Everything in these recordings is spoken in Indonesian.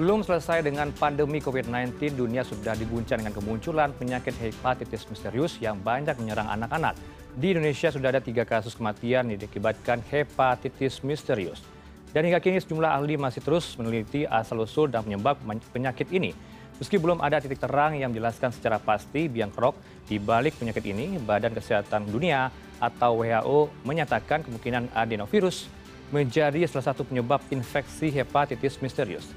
Belum selesai dengan pandemi COVID-19, dunia sudah diguncang dengan kemunculan penyakit hepatitis misterius yang banyak menyerang anak-anak. Di Indonesia sudah ada tiga kasus kematian yang diakibatkan hepatitis misterius. Dan hingga kini sejumlah ahli masih terus meneliti asal-usul dan penyebab penyakit ini. Meski belum ada titik terang yang menjelaskan secara pasti biang kerok di balik penyakit ini, Badan Kesehatan Dunia atau WHO menyatakan kemungkinan adenovirus menjadi salah satu penyebab infeksi hepatitis misterius.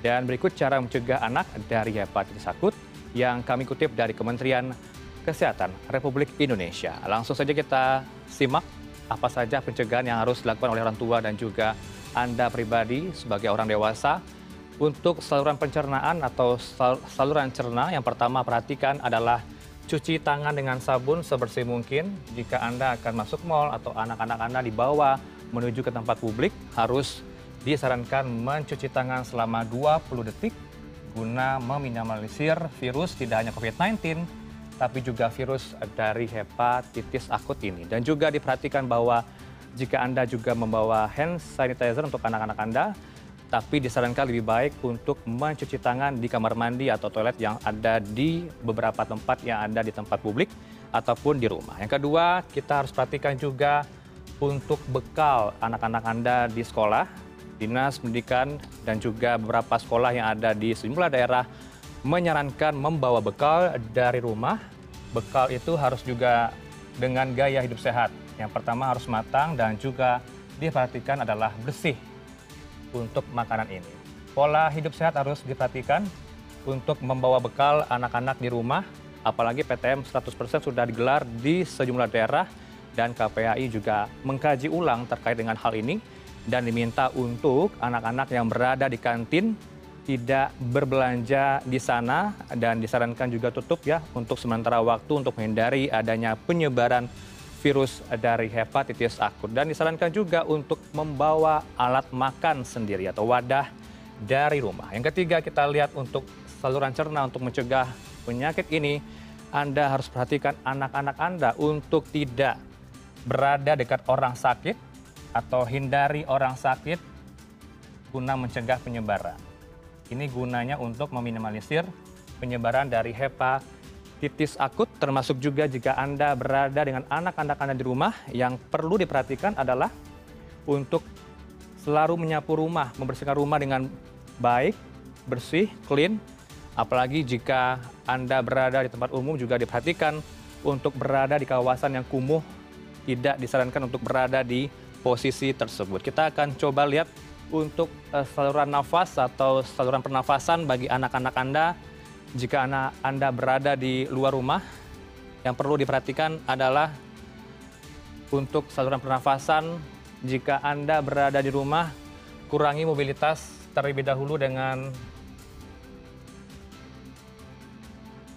Dan berikut cara mencegah anak dari hepatitis akut yang kami kutip dari Kementerian Kesehatan Republik Indonesia. Langsung saja kita simak apa saja pencegahan yang harus dilakukan oleh orang tua dan juga Anda pribadi sebagai orang dewasa untuk saluran pencernaan atau saluran cerna. Yang pertama perhatikan adalah cuci tangan dengan sabun sebersih mungkin. Jika Anda akan masuk mall atau anak-anak Anda dibawa menuju ke tempat publik harus disarankan mencuci tangan selama 20 detik guna meminimalisir virus tidak hanya COVID-19 tapi juga virus dari hepatitis akut ini. Dan juga diperhatikan bahwa jika Anda juga membawa hand sanitizer untuk anak-anak Anda, tapi disarankan lebih baik untuk mencuci tangan di kamar mandi atau toilet yang ada di beberapa tempat yang ada di tempat publik ataupun di rumah. Yang kedua, kita harus perhatikan juga untuk bekal anak-anak Anda di sekolah Dinas Pendidikan dan juga beberapa sekolah yang ada di sejumlah daerah menyarankan membawa bekal dari rumah. Bekal itu harus juga dengan gaya hidup sehat. Yang pertama harus matang dan juga diperhatikan adalah bersih untuk makanan ini. Pola hidup sehat harus diperhatikan untuk membawa bekal anak-anak di rumah, apalagi PTM 100% sudah digelar di sejumlah daerah dan KPAI juga mengkaji ulang terkait dengan hal ini dan diminta untuk anak-anak yang berada di kantin tidak berbelanja di sana dan disarankan juga tutup ya untuk sementara waktu untuk menghindari adanya penyebaran virus dari hepatitis akut dan disarankan juga untuk membawa alat makan sendiri atau wadah dari rumah. Yang ketiga kita lihat untuk saluran cerna untuk mencegah penyakit ini Anda harus perhatikan anak-anak Anda untuk tidak berada dekat orang sakit atau hindari orang sakit guna mencegah penyebaran. Ini gunanya untuk meminimalisir penyebaran dari hepatitis akut termasuk juga jika Anda berada dengan anak-anak Anda di rumah yang perlu diperhatikan adalah untuk selalu menyapu rumah, membersihkan rumah dengan baik, bersih, clean. Apalagi jika Anda berada di tempat umum juga diperhatikan untuk berada di kawasan yang kumuh, tidak disarankan untuk berada di posisi tersebut. Kita akan coba lihat untuk uh, saluran nafas atau saluran pernafasan bagi anak-anak Anda jika anak Anda berada di luar rumah. Yang perlu diperhatikan adalah untuk saluran pernafasan jika Anda berada di rumah kurangi mobilitas terlebih dahulu dengan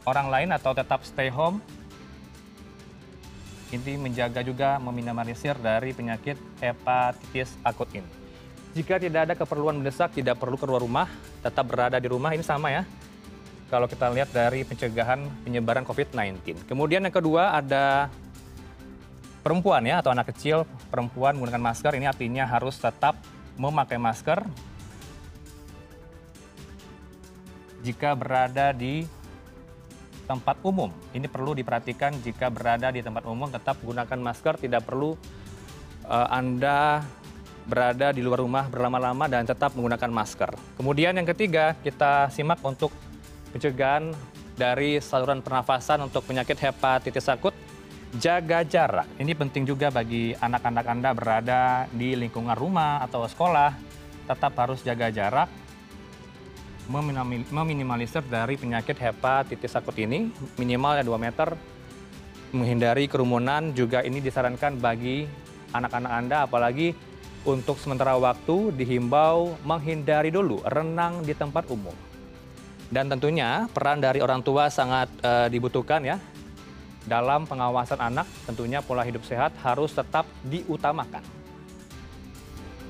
orang lain atau tetap stay home ini menjaga juga meminimalisir dari penyakit hepatitis akut ini. Jika tidak ada keperluan mendesak, tidak perlu keluar rumah, tetap berada di rumah, ini sama ya. Kalau kita lihat dari pencegahan penyebaran COVID-19. Kemudian yang kedua ada perempuan ya, atau anak kecil perempuan menggunakan masker, ini artinya harus tetap memakai masker jika berada di tempat umum. Ini perlu diperhatikan jika berada di tempat umum tetap gunakan masker, tidak perlu uh, Anda berada di luar rumah berlama-lama dan tetap menggunakan masker. Kemudian yang ketiga, kita simak untuk pencegahan dari saluran pernafasan untuk penyakit hepatitis akut. Jaga jarak. Ini penting juga bagi anak-anak Anda berada di lingkungan rumah atau sekolah. Tetap harus jaga jarak meminimalisir dari penyakit hepatitis akut ini minimal 2 meter menghindari kerumunan juga ini disarankan bagi anak-anak Anda apalagi untuk sementara waktu dihimbau menghindari dulu renang di tempat umum. Dan tentunya peran dari orang tua sangat uh, dibutuhkan ya. Dalam pengawasan anak tentunya pola hidup sehat harus tetap diutamakan.